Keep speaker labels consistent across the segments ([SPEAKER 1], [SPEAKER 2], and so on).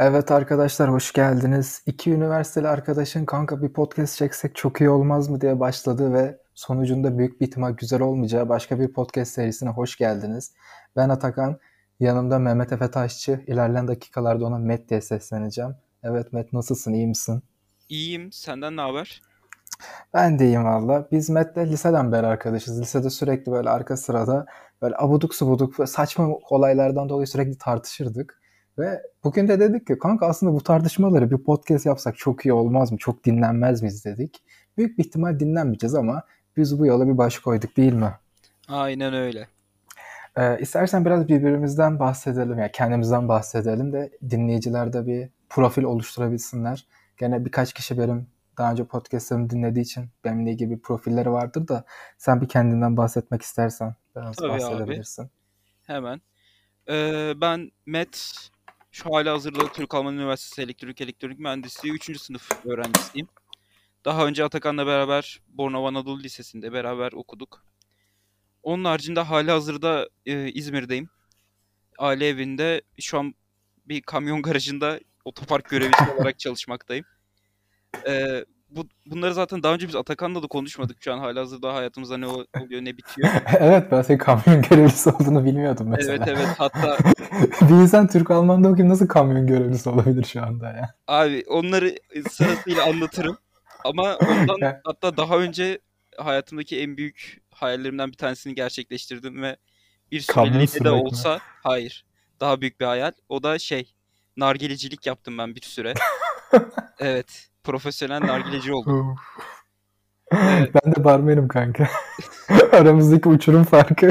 [SPEAKER 1] Evet arkadaşlar hoş geldiniz. İki üniversiteli arkadaşın kanka bir podcast çeksek çok iyi olmaz mı diye başladı ve sonucunda büyük bir ihtimal güzel olmayacağı başka bir podcast serisine hoş geldiniz. Ben Atakan, yanımda Mehmet Efe Taşçı. İlerleyen dakikalarda ona Met diye sesleneceğim. Evet Met nasılsın, iyi misin?
[SPEAKER 2] İyiyim, senden ne haber?
[SPEAKER 1] Ben de iyiyim valla. Biz Met'le liseden beri arkadaşız. Lisede sürekli böyle arka sırada böyle abuduk subuduk saçma olaylardan dolayı sürekli tartışırdık. Ve bugün de dedik ki kanka aslında bu tartışmaları bir podcast yapsak çok iyi olmaz mı? Çok dinlenmez miyiz dedik. Büyük bir ihtimal dinlenmeyeceğiz ama biz bu yola bir baş koyduk değil mi?
[SPEAKER 2] Aynen öyle.
[SPEAKER 1] Ee, istersen biraz birbirimizden bahsedelim. Yani kendimizden bahsedelim de dinleyiciler de bir profil oluşturabilsinler. Gene birkaç kişi benim daha önce podcastlarımı dinlediği için benimle ilgili bir profilleri vardır da sen bir kendinden bahsetmek istersen biraz
[SPEAKER 2] Tabii
[SPEAKER 1] bahsedebilirsin.
[SPEAKER 2] Abi. Hemen. Ee, ben Met şu hala hazırda Türk Alman Üniversitesi Elektrik Elektronik Mühendisliği 3. sınıf öğrencisiyim. Daha önce Atakan'la beraber Bornova Anadolu Lisesi'nde beraber okuduk. Onun haricinde hala hazırda e, İzmir'deyim. Aile evinde şu an bir kamyon garajında otopark görevlisi olarak çalışmaktayım. Ee, bu, bunları zaten daha önce biz Atakan'la da konuşmadık. Şu an hala hazırda hayatımızda ne oluyor ne bitiyor.
[SPEAKER 1] evet ben senin kamyon görevlisi olduğunu bilmiyordum mesela.
[SPEAKER 2] Evet evet hatta.
[SPEAKER 1] bir insan Türk-Alman'da okuyup nasıl kamyon görevlisi olabilir şu anda ya?
[SPEAKER 2] Abi onları sırasıyla anlatırım. Ama ondan hatta daha önce hayatımdaki en büyük hayallerimden bir tanesini gerçekleştirdim ve bir süreliğine de olsa mi? hayır. Daha büyük bir hayal. O da şey nargilecilik yaptım ben bir süre. evet profesyonel nargileci oldum.
[SPEAKER 1] evet. Ben de barmenim kanka. Aramızdaki uçurum farkı.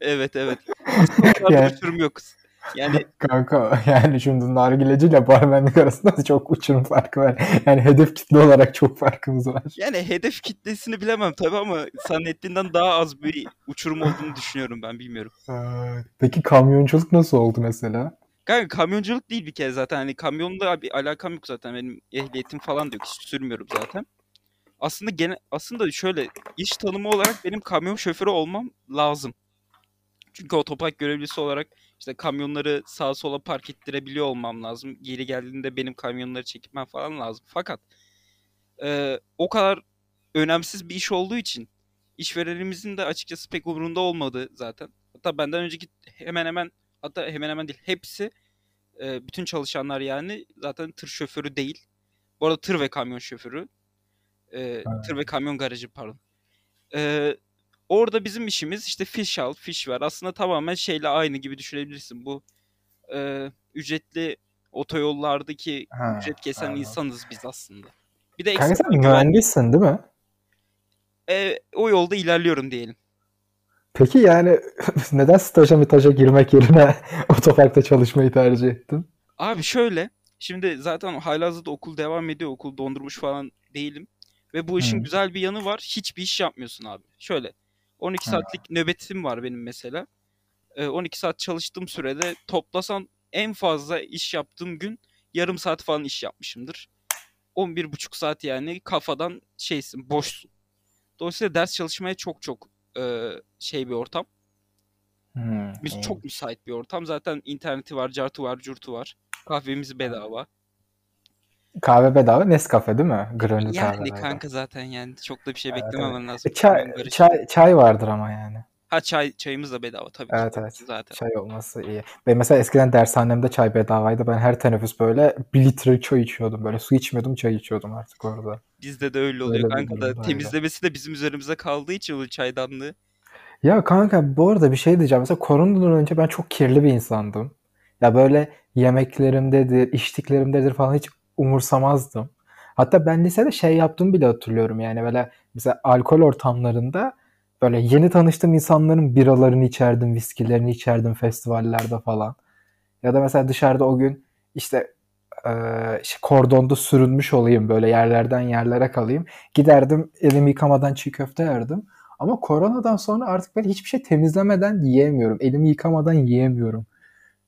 [SPEAKER 2] evet evet. yani, uçurum yok. Yani
[SPEAKER 1] kanka yani şimdi nargileciyle barmenlik arasında çok uçurum farkı var. Yani hedef kitle olarak çok farkımız var.
[SPEAKER 2] Yani hedef kitlesini bilemem tabii ama zannettiğinden daha az bir uçurum olduğunu düşünüyorum ben bilmiyorum.
[SPEAKER 1] Peki kamyonculuk nasıl oldu mesela?
[SPEAKER 2] Kanka kamyonculuk değil bir kere zaten. Hani kamyonla bir alakam yok zaten. Benim ehliyetim falan da yok. Hiç sürmüyorum zaten. Aslında gene aslında şöyle iş tanımı olarak benim kamyon şoförü olmam lazım. Çünkü otopark görevlisi olarak işte kamyonları sağa sola park ettirebiliyor olmam lazım. Geri geldiğinde benim kamyonları çekmem falan lazım. Fakat e, o kadar önemsiz bir iş olduğu için işverenimizin de açıkçası pek umurunda olmadı zaten. Hatta benden önceki hemen hemen hatta hemen hemen değil hepsi e, bütün çalışanlar yani zaten tır şoförü değil. Bu arada tır ve kamyon şoförü. E, tır ve kamyon garajı pardon. E, orada bizim işimiz işte fiş al, fiş ver. Aslında tamamen şeyle aynı gibi düşünebilirsin. Bu e, ücretli otoyollardaki ha, ücret kesen ha. insanız biz aslında.
[SPEAKER 1] Bir de Kanka sen mühendissin değil mi?
[SPEAKER 2] E, o yolda ilerliyorum diyelim.
[SPEAKER 1] Peki yani neden staja mitaja girmek yerine otoparkta çalışmayı tercih ettin?
[SPEAKER 2] Abi şöyle. Şimdi zaten halihazırda okul devam ediyor. Okul dondurmuş falan değilim. Ve bu işin hmm. güzel bir yanı var. Hiçbir iş yapmıyorsun abi. Şöyle. 12 saatlik hmm. nöbetim var benim mesela. 12 saat çalıştığım sürede toplasan en fazla iş yaptığım gün yarım saat falan iş yapmışımdır. 11,5 saat yani kafadan şeysin, boşsun. Dolayısıyla ders çalışmaya çok çok e, şey bir ortam. Hmm, Biz evet. çok müsait bir ortam. Zaten interneti var, cartı var, curtu var. Kahvemiz bedava.
[SPEAKER 1] Kahve bedava Nescafe değil mi? Granül
[SPEAKER 2] yani kahve. Yani kanka zaten yani çok da bir şey beklememen evet. lazım.
[SPEAKER 1] E, çay, çay, çay vardır ama yani.
[SPEAKER 2] Ha çay çayımız da bedava tabii
[SPEAKER 1] evet, ki. Evet zaten. Çay olması iyi. Ve mesela eskiden dershanemde çay bedavaydı. Ben her teneffüs böyle bir litre çay içiyordum. Böyle su içmiyordum çay içiyordum artık orada.
[SPEAKER 2] Bizde de öyle oluyor öyle kanka da temizlemesi de bizim üzerimize kaldığı için o çaydanlığı.
[SPEAKER 1] Ya kanka bu arada bir şey diyeceğim. Mesela koronadan önce ben çok kirli bir insandım. Ya böyle yemeklerimdedir, içtiklerimdedir falan hiç umursamazdım. Hatta ben lisede şey yaptığımı bile hatırlıyorum yani böyle mesela alkol ortamlarında böyle yeni tanıştığım insanların biralarını içerdim, viskilerini içerdim festivallerde falan. Ya da mesela dışarıda o gün işte e, kordonda sürünmüş olayım böyle yerlerden yerlere kalayım. Giderdim elimi yıkamadan çiğ köfte yerdim. Ama koronadan sonra artık ben hiçbir şey temizlemeden yiyemiyorum. Elimi yıkamadan yiyemiyorum.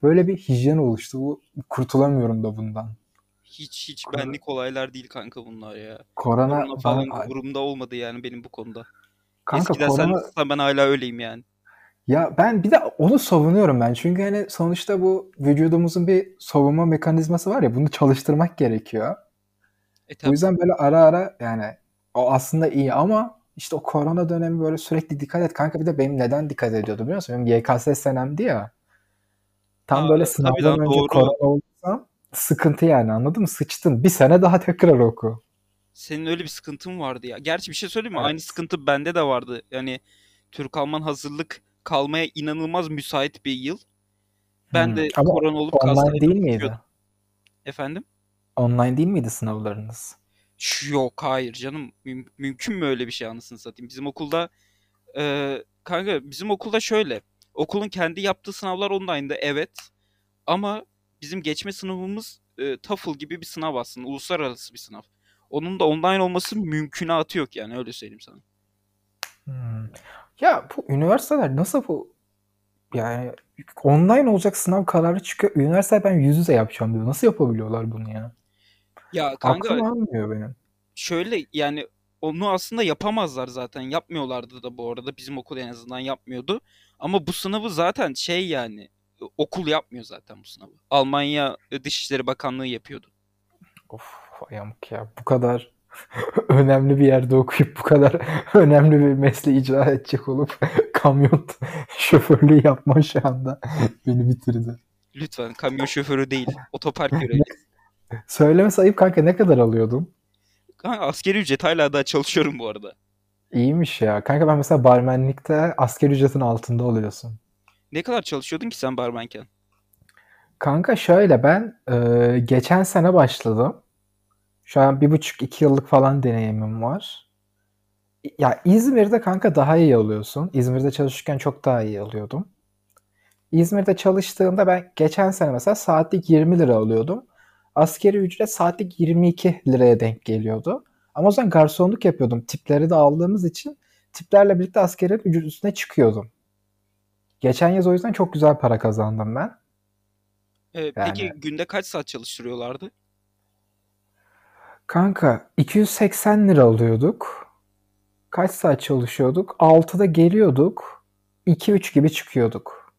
[SPEAKER 1] Böyle bir hijyen oluştu. Bu kurtulamıyorum da bundan.
[SPEAKER 2] Hiç hiç Korona... benlik olaylar değil kanka bunlar ya.
[SPEAKER 1] Korona, korona
[SPEAKER 2] falan bana... umurumda olmadı yani benim bu konuda. Kanka Eskiden korona... sen ben hala öyleyim yani.
[SPEAKER 1] Ya ben bir de onu savunuyorum ben. Çünkü hani sonuçta bu vücudumuzun bir savunma mekanizması var ya bunu çalıştırmak gerekiyor.
[SPEAKER 2] E
[SPEAKER 1] O
[SPEAKER 2] tabii.
[SPEAKER 1] yüzden böyle ara ara yani o aslında iyi ama işte o korona dönemi böyle sürekli dikkat et. Kanka bir de benim neden dikkat ediyordu biliyor musun? Benim YKS senemdi ya. Tam
[SPEAKER 2] Aa,
[SPEAKER 1] böyle sınavdan önce
[SPEAKER 2] doğru.
[SPEAKER 1] korona olursa sıkıntı yani anladın mı? Sıçtın. Bir sene daha tekrar oku.
[SPEAKER 2] Senin öyle bir sıkıntın vardı ya. Gerçi bir şey söyleyeyim mi? Aynı
[SPEAKER 1] Evet.
[SPEAKER 2] sıkıntı bende de vardı. Yani Türk-Alman hazırlık kalmaya inanılmaz müsait bir yıl. Ben
[SPEAKER 1] Hmm.
[SPEAKER 2] de
[SPEAKER 1] Ama
[SPEAKER 2] korona olup
[SPEAKER 1] online değil miydi?
[SPEAKER 2] Efendim?
[SPEAKER 1] Online değil miydi sınavlarınız?
[SPEAKER 2] Yok hayır canım. Müm- mümkün mü öyle bir şey anasını satayım? Bizim okulda e, kanka bizim okulda şöyle. Okulun kendi yaptığı sınavlar online'da evet. Ama bizim geçme sınavımız e, TOEFL gibi bir sınav aslında. Uluslararası bir sınav. Onun da online olması mümkünatı yok yani öyle söyleyeyim sana.
[SPEAKER 1] Hmm. Ya bu üniversiteler nasıl bu yani online olacak sınav kararı çıkıyor. Üniversite ben yüz yüze yapacağım diyor. Nasıl yapabiliyorlar bunu ya?
[SPEAKER 2] Ya kanka
[SPEAKER 1] Aklım almıyor benim.
[SPEAKER 2] şöyle yani onu aslında yapamazlar zaten. Yapmıyorlardı da bu arada. Bizim okul en azından yapmıyordu. Ama bu sınavı zaten şey yani okul yapmıyor zaten bu sınavı. Almanya Dışişleri Bakanlığı yapıyordu.
[SPEAKER 1] Of yamuk ya. Bu kadar önemli bir yerde okuyup bu kadar önemli bir mesleği icra edecek olup kamyon şoförlüğü yapma şu anda beni bitirdi.
[SPEAKER 2] Lütfen kamyon şoförü değil, otopark görevlisi.
[SPEAKER 1] Söylemesi ayıp kanka ne kadar alıyordun?
[SPEAKER 2] Kanka askeri ücret hala daha çalışıyorum bu arada.
[SPEAKER 1] İyiymiş ya. Kanka ben mesela barmenlikte asker ücretin altında oluyorsun.
[SPEAKER 2] Ne kadar çalışıyordun ki sen barmenken?
[SPEAKER 1] Kanka şöyle ben e, geçen sene başladım. Şu an bir buçuk iki yıllık falan deneyimim var. Ya İzmir'de kanka daha iyi alıyorsun. İzmir'de çalışırken çok daha iyi alıyordum. İzmir'de çalıştığımda ben geçen sene mesela saatlik 20 lira alıyordum. Askeri ücret saatlik 22 liraya denk geliyordu. Ama o zaman garsonluk yapıyordum. Tipleri de aldığımız için tiplerle birlikte askeri ücret üstüne çıkıyordum. Geçen yaz o yüzden çok güzel para kazandım ben.
[SPEAKER 2] Ee, peki
[SPEAKER 1] Yani
[SPEAKER 2] günde kaç saat çalıştırıyorlardı?
[SPEAKER 1] Kanka 280 lira alıyorduk. Kaç saat çalışıyorduk? 6'da geliyorduk. 2-3 gibi çıkıyorduk.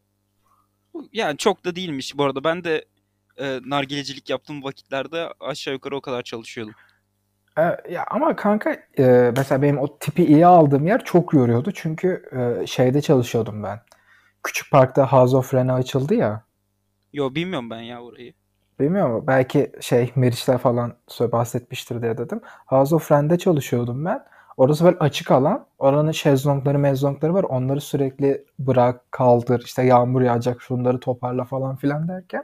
[SPEAKER 2] Yani çok da değilmiş bu arada. Ben de e, nargilecilik yaptığım vakitlerde aşağı yukarı o kadar çalışıyordum.
[SPEAKER 1] E, ya ama kanka e, mesela benim o tipi iyi aldığım yer çok yoruyordu. Çünkü e, şeyde çalışıyordum ben. Küçük Park'ta House of Rene açıldı ya.
[SPEAKER 2] Yo bilmiyorum ben ya orayı.
[SPEAKER 1] Bilmiyorum ama belki şey Meriç'ler falan bahsetmiştir diye dedim. House of Ren'de çalışıyordum ben. Orası böyle açık alan. Oranın şezlongları mezlongları var. Onları sürekli bırak, kaldır, işte yağmur yağacak şunları toparla falan filan derken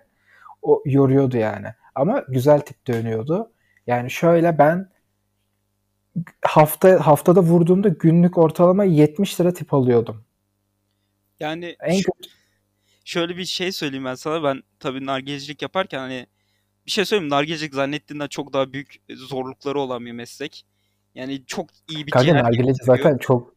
[SPEAKER 1] o yoruyordu yani. Ama güzel tip dönüyordu. Yani şöyle ben hafta haftada vurduğumda günlük ortalama 70 lira tip alıyordum.
[SPEAKER 2] Yani
[SPEAKER 1] En
[SPEAKER 2] ş-
[SPEAKER 1] kötü
[SPEAKER 2] şöyle bir şey söyleyeyim ben sana. Ben tabii nargilecilik yaparken hani bir şey söyleyeyim? Nargilecilik zannettiğinden çok daha büyük zorlukları olan bir meslek. Yani çok iyi bir
[SPEAKER 1] kanka nargileci zaten çok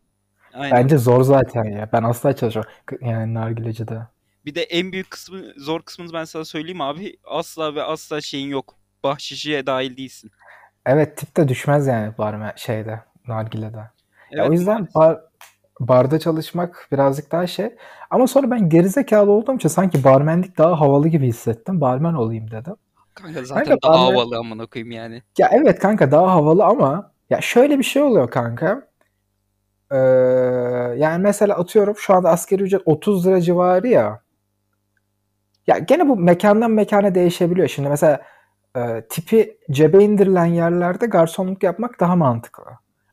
[SPEAKER 2] Aynen.
[SPEAKER 1] bence zor zaten ya. Ben asla çalışamam. Yani nargilecide.
[SPEAKER 2] Bir de en büyük kısmı, zor kısmını ben sana söyleyeyim abi. Asla ve asla şeyin yok. Bahşişe dahil değilsin.
[SPEAKER 1] Evet tip de düşmez yani barme şeyde nargilede. Ya
[SPEAKER 2] Evet
[SPEAKER 1] o yüzden
[SPEAKER 2] maalesef.
[SPEAKER 1] bar, barda çalışmak birazcık daha şey. Ama sonra ben gerizekalı olduğum için sanki barmenlik daha havalı gibi hissettim. Barmen olayım dedim.
[SPEAKER 2] Kanka
[SPEAKER 1] Kanka
[SPEAKER 2] zaten daha
[SPEAKER 1] barmen
[SPEAKER 2] havalı amına koyayım yani.
[SPEAKER 1] ya evet kanka daha havalı ama ya şöyle bir şey oluyor kanka. Ee, yani mesela atıyorum şu anda asgari ücret 30 lira civarı ya. Ya gene bu mekandan mekana değişebiliyor. Şimdi mesela e, tipi cebe indirilen yerlerde garsonluk yapmak daha mantıklı.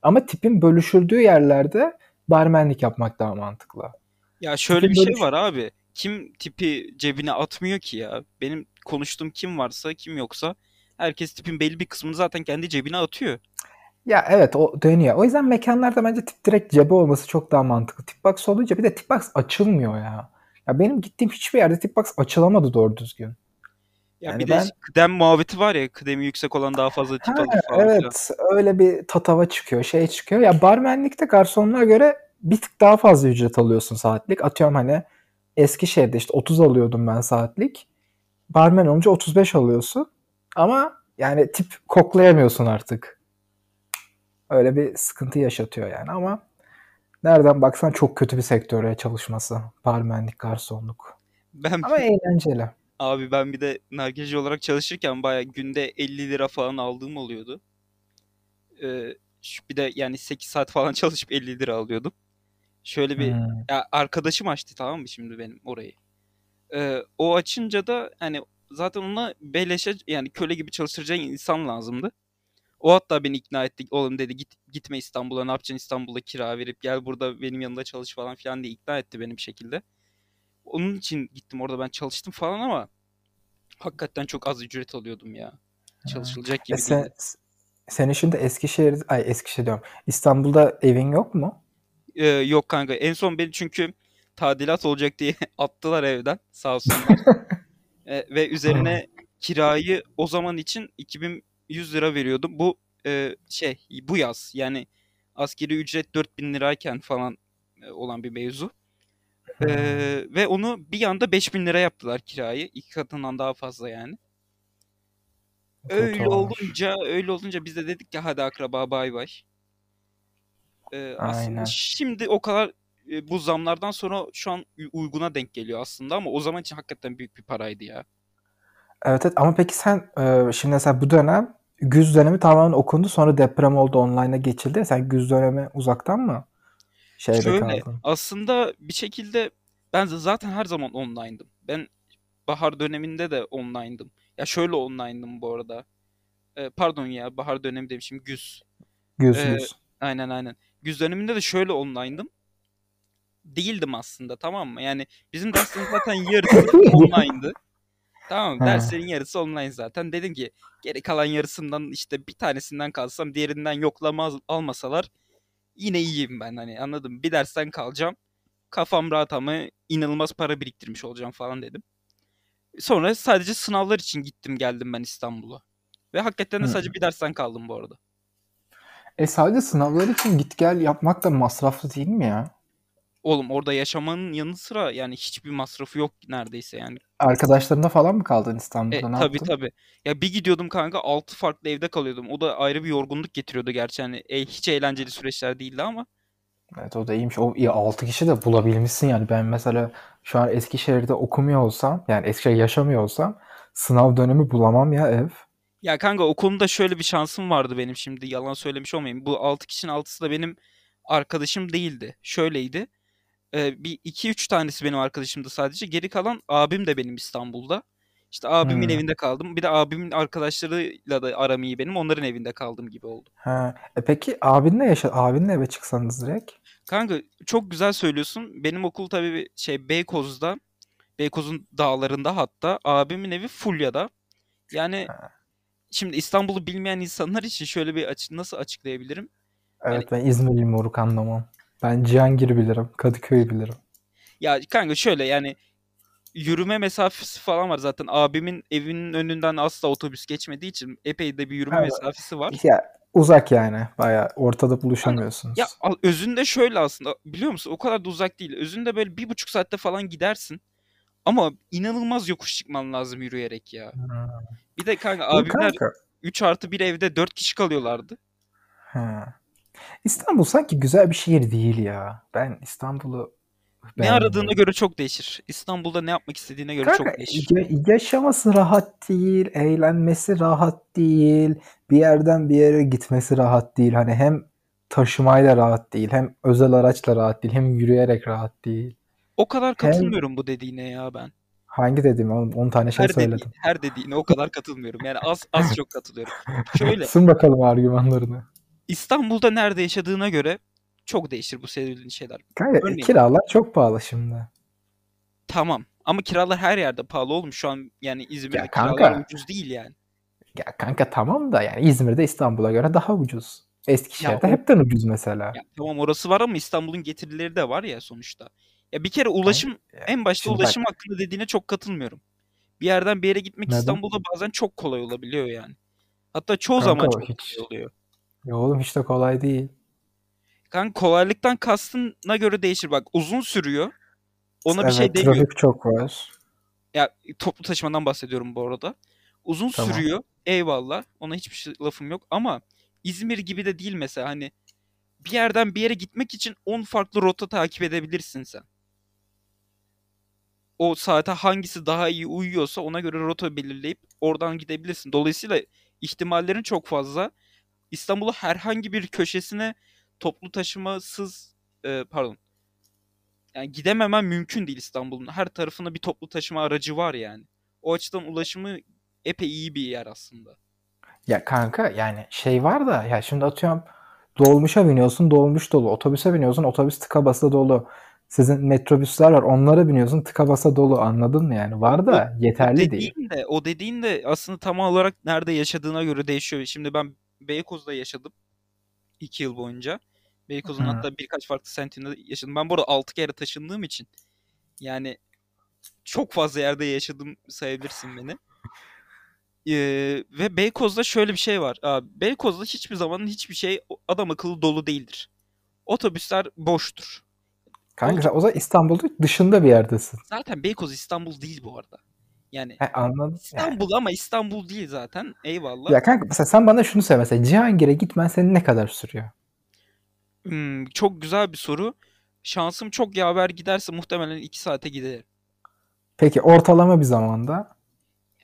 [SPEAKER 1] Ama tipin bölüşüldüğü yerlerde barmenlik yapmak daha mantıklı.
[SPEAKER 2] Ya şöyle
[SPEAKER 1] Tipin
[SPEAKER 2] bir şey var abi. Kim tipi cebine atmıyor ki ya? Benim konuştuğum kim varsa kim yoksa herkes tipin belli bir kısmını zaten kendi cebine atıyor.
[SPEAKER 1] ya evet o dönüyor. O yüzden mekanlarda bence tip direkt cebe olması çok daha mantıklı. Tip box olunca bir de tip box açılmıyor ya. Ya benim gittiğim hiçbir yerde tip box açılamadı doğru düzgün.
[SPEAKER 2] Ya
[SPEAKER 1] Yani
[SPEAKER 2] bir de
[SPEAKER 1] ben
[SPEAKER 2] kıdem muhabbeti var ya kıdemi yüksek olan daha fazla tip
[SPEAKER 1] ha
[SPEAKER 2] alır falan
[SPEAKER 1] evet öyle bir tatava çıkıyor, şey çıkıyor. Ya barmenlikte garsonluğa göre bir tık daha fazla ücret alıyorsun saatlik. Atıyorum hani Eskişehir'de işte 30 alıyordum ben saatlik. Barmen olunca 35 alıyorsun. Ama yani tip koklayamıyorsun artık. Öyle bir sıkıntı yaşatıyor yani ama nereden baksan çok kötü bir sektöre çalışması. Barmenlik, garsonluk.
[SPEAKER 2] Ben
[SPEAKER 1] Ama eğlenceli.
[SPEAKER 2] Abi ben bir de nargileci olarak çalışırken baya günde 50 lira falan aldığım oluyordu. Ee, şu- bir de yani 8 saat falan çalışıp 50 lira alıyordum. Şöyle bir
[SPEAKER 1] Hmm.
[SPEAKER 2] ya arkadaşım açtı tamam mı şimdi benim orayı. Ee, o açınca da hani zaten ona beleşe yani köle gibi çalıştıracak insan lazımdı. O hatta beni ikna etti. Oğlum dedi git gitme İstanbul'a ne yapacaksın İstanbul'da kira verip gel burada benim yanımda çalış falan filan diye ikna etti beni bir şekilde. Onun için gittim orada ben çalıştım falan ama hakikaten çok az ücret alıyordum ya. Çalışılacak
[SPEAKER 1] E
[SPEAKER 2] gibi
[SPEAKER 1] sen,
[SPEAKER 2] değildi.
[SPEAKER 1] senin şimdi Eskişehir, ay Eskişehir diyorum. İstanbul'da evin yok mu?
[SPEAKER 2] Ee, yok kanka en son beni çünkü tadilat olacak diye attılar evden sağ olsunlar. Ee, ve üzerine kirayı o zaman için 2100 lira veriyordum. Bu e, şey bu yaz yani askeri ücret 4000 lirayken falan e, olan bir mevzu. Ee, ve onu bir anda 5000 lira yaptılar kirayı. İki katından daha fazla yani.
[SPEAKER 1] Kötü
[SPEAKER 2] Öyle
[SPEAKER 1] olmuş.
[SPEAKER 2] olunca öyle olunca biz de dedik ki hadi akraba bay bay. Ee, aslında şimdi o kadar e, bu zamlardan sonra şu an uyguna denk geliyor aslında ama o zaman için hakikaten büyük bir paraydı ya.
[SPEAKER 1] Evet, evet ama peki sen e, şimdi mesela bu dönem güz dönemi tamamen okundu sonra deprem oldu online'a geçildi. Sen güz dönemi uzaktan mı şeyde
[SPEAKER 2] Şöyle
[SPEAKER 1] kaldın?
[SPEAKER 2] aslında bir şekilde ben zaten her zaman online'dım. Ben bahar döneminde de online'dım. Ya şöyle online'dım bu arada. Ee, pardon ya bahar dönemi demişim güz.
[SPEAKER 1] Güz
[SPEAKER 2] Ee,
[SPEAKER 1] güz.
[SPEAKER 2] aynen aynen. Güz döneminde de şöyle online'dım. Değildim aslında tamam mı? Yani bizim derslerin zaten yarısı online'dı. Tamam mı? Derslerin yarısı online zaten. Dedim ki geri kalan yarısından işte bir tanesinden kalsam diğerinden yoklama al- almasalar yine iyiyim ben hani anladım. Bir dersten kalacağım. Kafam rahat ama inanılmaz para biriktirmiş olacağım falan dedim. Sonra sadece sınavlar için gittim geldim ben İstanbul'a. Ve hakikaten de sadece bir dersten kaldım bu arada.
[SPEAKER 1] E sadece sınavlar için git gel yapmak da masraflı değil mi ya?
[SPEAKER 2] Oğlum orada yaşamanın yanı sıra yani hiçbir masrafı yok neredeyse yani.
[SPEAKER 1] Arkadaşlarında falan mı kaldın
[SPEAKER 2] E
[SPEAKER 1] İstanbul'da? Ne
[SPEAKER 2] tabii
[SPEAKER 1] yaptın?
[SPEAKER 2] tabii. Ya bir gidiyordum kanka 6 farklı evde kalıyordum. O da ayrı bir yorgunluk getiriyordu gerçi hani e, hiç eğlenceli süreçler değildi ama.
[SPEAKER 1] Evet o da iyiymiş. O iyi 6 kişi de bulabilmişsin yani. Ben mesela şu an Eskişehir'de okumuyor olsam yani Eskişehir yaşamıyor olsam sınav dönemi bulamam ya ev.
[SPEAKER 2] Ya kanka o konuda şöyle bir şansım vardı benim şimdi yalan söylemiş olmayayım. Bu 6 kişinin 6'sı da benim arkadaşım değildi. Şöyleydi. Ee, bir 2-3 tanesi benim arkadaşımdı sadece. Geri kalan abim de benim İstanbul'da. İşte abimin
[SPEAKER 1] Hmm.
[SPEAKER 2] evinde kaldım. Bir de abimin arkadaşlarıyla da aram iyi benim. Onların evinde kaldım gibi oldu.
[SPEAKER 1] Ha. E peki abinle yaşa abinle eve çıksanız direkt.
[SPEAKER 2] Kanka çok güzel söylüyorsun. Benim okul tabii şey Beykoz'da. Beykoz'un dağlarında hatta. Abimin evi Fulya'da. Yani
[SPEAKER 1] Ha.
[SPEAKER 2] şimdi İstanbul'u bilmeyen insanlar için şöyle bir açı nasıl açıklayabilirim? Yani
[SPEAKER 1] Evet ben İzmirliyim moruk anlamam. Ben Cihangir'i bilirim. Kadıköy'ü bilirim.
[SPEAKER 2] ya kanka şöyle yani yürüme mesafesi falan var zaten. Abimin evinin önünden asla otobüs geçmediği için epey de bir yürüme
[SPEAKER 1] Ha,
[SPEAKER 2] mesafesi var.
[SPEAKER 1] ya uzak yani. Bayağı ortada buluşamıyorsunuz.
[SPEAKER 2] ya al- özünde şöyle aslında biliyor musun? O kadar da uzak değil. Özünde böyle bir buçuk saatte falan gidersin. Ama inanılmaz yokuş çıkman lazım yürüyerek ya.
[SPEAKER 1] Hmm.
[SPEAKER 2] Bir de kanka abimler
[SPEAKER 1] kanka.
[SPEAKER 2] 3 artı bir evde 4 kişi kalıyorlardı.
[SPEAKER 1] Ha. İstanbul sanki güzel bir şehir değil ya. Ben İstanbul'u
[SPEAKER 2] Ne aradığına göre çok değişir. İstanbul'da ne yapmak istediğine göre
[SPEAKER 1] Kanka
[SPEAKER 2] çok değişir.
[SPEAKER 1] ya- yaşaması rahat değil, eğlenmesi rahat değil, bir yerden bir yere gitmesi rahat değil. Hani hem taşımayla rahat değil, hem özel araçla rahat değil, hem yürüyerek rahat değil.
[SPEAKER 2] O kadar katılmıyorum bu dediğine ya ben.
[SPEAKER 1] hangi dediğim oğlum 10 tane şey
[SPEAKER 2] Her
[SPEAKER 1] söyledim.
[SPEAKER 2] her dediğine o kadar katılmıyorum. Yani az az çok katılıyorum. Şöyle
[SPEAKER 1] Sun bakalım argümanlarını.
[SPEAKER 2] İstanbul'da nerede yaşadığına göre çok değişir bu söylediğin şeyler.
[SPEAKER 1] Kanka
[SPEAKER 2] Örneğin
[SPEAKER 1] kiralar çok pahalı şimdi.
[SPEAKER 2] tamam ama kiralar her yerde pahalı oğlum. Şu an yani İzmir'de
[SPEAKER 1] Ya
[SPEAKER 2] kiralar
[SPEAKER 1] kanka,
[SPEAKER 2] ucuz değil yani.
[SPEAKER 1] ya kanka tamam da yani İzmir'de İstanbul'a göre daha ucuz.
[SPEAKER 2] Ya
[SPEAKER 1] Eskişehir'de
[SPEAKER 2] o
[SPEAKER 1] hepten ucuz mesela.
[SPEAKER 2] ya tamam orası var ama İstanbul'un getirileri de var ya sonuçta. Ya bir kere ulaşım
[SPEAKER 1] ya
[SPEAKER 2] en başta
[SPEAKER 1] şimdi bak
[SPEAKER 2] ulaşım hakkında dediğine çok katılmıyorum. Bir yerden bir yere gitmek
[SPEAKER 1] neden?
[SPEAKER 2] İstanbul'da bazen çok kolay olabiliyor yani. Hatta çoğu zaman
[SPEAKER 1] Kanka
[SPEAKER 2] çok
[SPEAKER 1] hiç
[SPEAKER 2] kolay oluyor.
[SPEAKER 1] Ya oğlum hiç de kolay değil.
[SPEAKER 2] Kanka kolaylıktan kastına göre değişir. Bak uzun sürüyor. Ona bir şey
[SPEAKER 1] Evet
[SPEAKER 2] demiyorum.
[SPEAKER 1] trafik çok var.
[SPEAKER 2] Ya toplu taşımadan bahsediyorum bu arada. Uzun
[SPEAKER 1] Tamam.
[SPEAKER 2] sürüyor. Eyvallah. Ona hiçbir şey lafım yok ama İzmir gibi de değil mesela hani bir yerden bir yere gitmek için 10 farklı rota takip edebilirsin sen. O saate hangisi daha iyi uyuyorsa ona göre rota belirleyip oradan gidebilirsin. Dolayısıyla ihtimallerin çok fazla. İstanbul'u herhangi bir köşesine toplu taşımasız e, pardon yani gidememen mümkün değil İstanbul'un. Her tarafında bir toplu taşıma aracı var yani. O açıdan ulaşımı epey iyi bir yer aslında.
[SPEAKER 1] Ya kanka yani şey var da ya şimdi atıyorum dolmuşa biniyorsun dolmuş dolu. Otobüse biniyorsun otobüs tıka basa dolu. Sizin metrobüsler var onlara biniyorsun tıka basa dolu anladın mı yani? Var da
[SPEAKER 2] O
[SPEAKER 1] yeterli değil.
[SPEAKER 2] dediğin de o dediğin de aslında tam olarak nerede yaşadığına göre değişiyor. Şimdi ben Beykoz'da yaşadım 2 yıl boyunca. Beykoz'un hatta birkaç farklı semtinde yaşadım. Ben bu arada 6 kere taşındığım için yani çok fazla yerde yaşadım sayabilirsin beni. Ee, ve Beykoz'da şöyle bir şey var. Abi, Beykoz'da hiçbir zaman hiçbir şey adam akıllı dolu değildir. Otobüsler boştur.
[SPEAKER 1] Kanka o zaman İstanbul'un dışında bir yerdesin.
[SPEAKER 2] Zaten Beykoz İstanbul değil bu arada. Yani
[SPEAKER 1] He, anladın? Yani.
[SPEAKER 2] İstanbul ama İstanbul değil zaten. Eyvallah.
[SPEAKER 1] Ya kanka mesela sen bana şunu söyle mesela Cihangir'e gitmen senin ne kadar sürüyor?
[SPEAKER 2] Hmm, çok güzel bir soru. Şansım çok yaver giderse muhtemelen 2 saate giderim.
[SPEAKER 1] Peki ortalama bir zamanda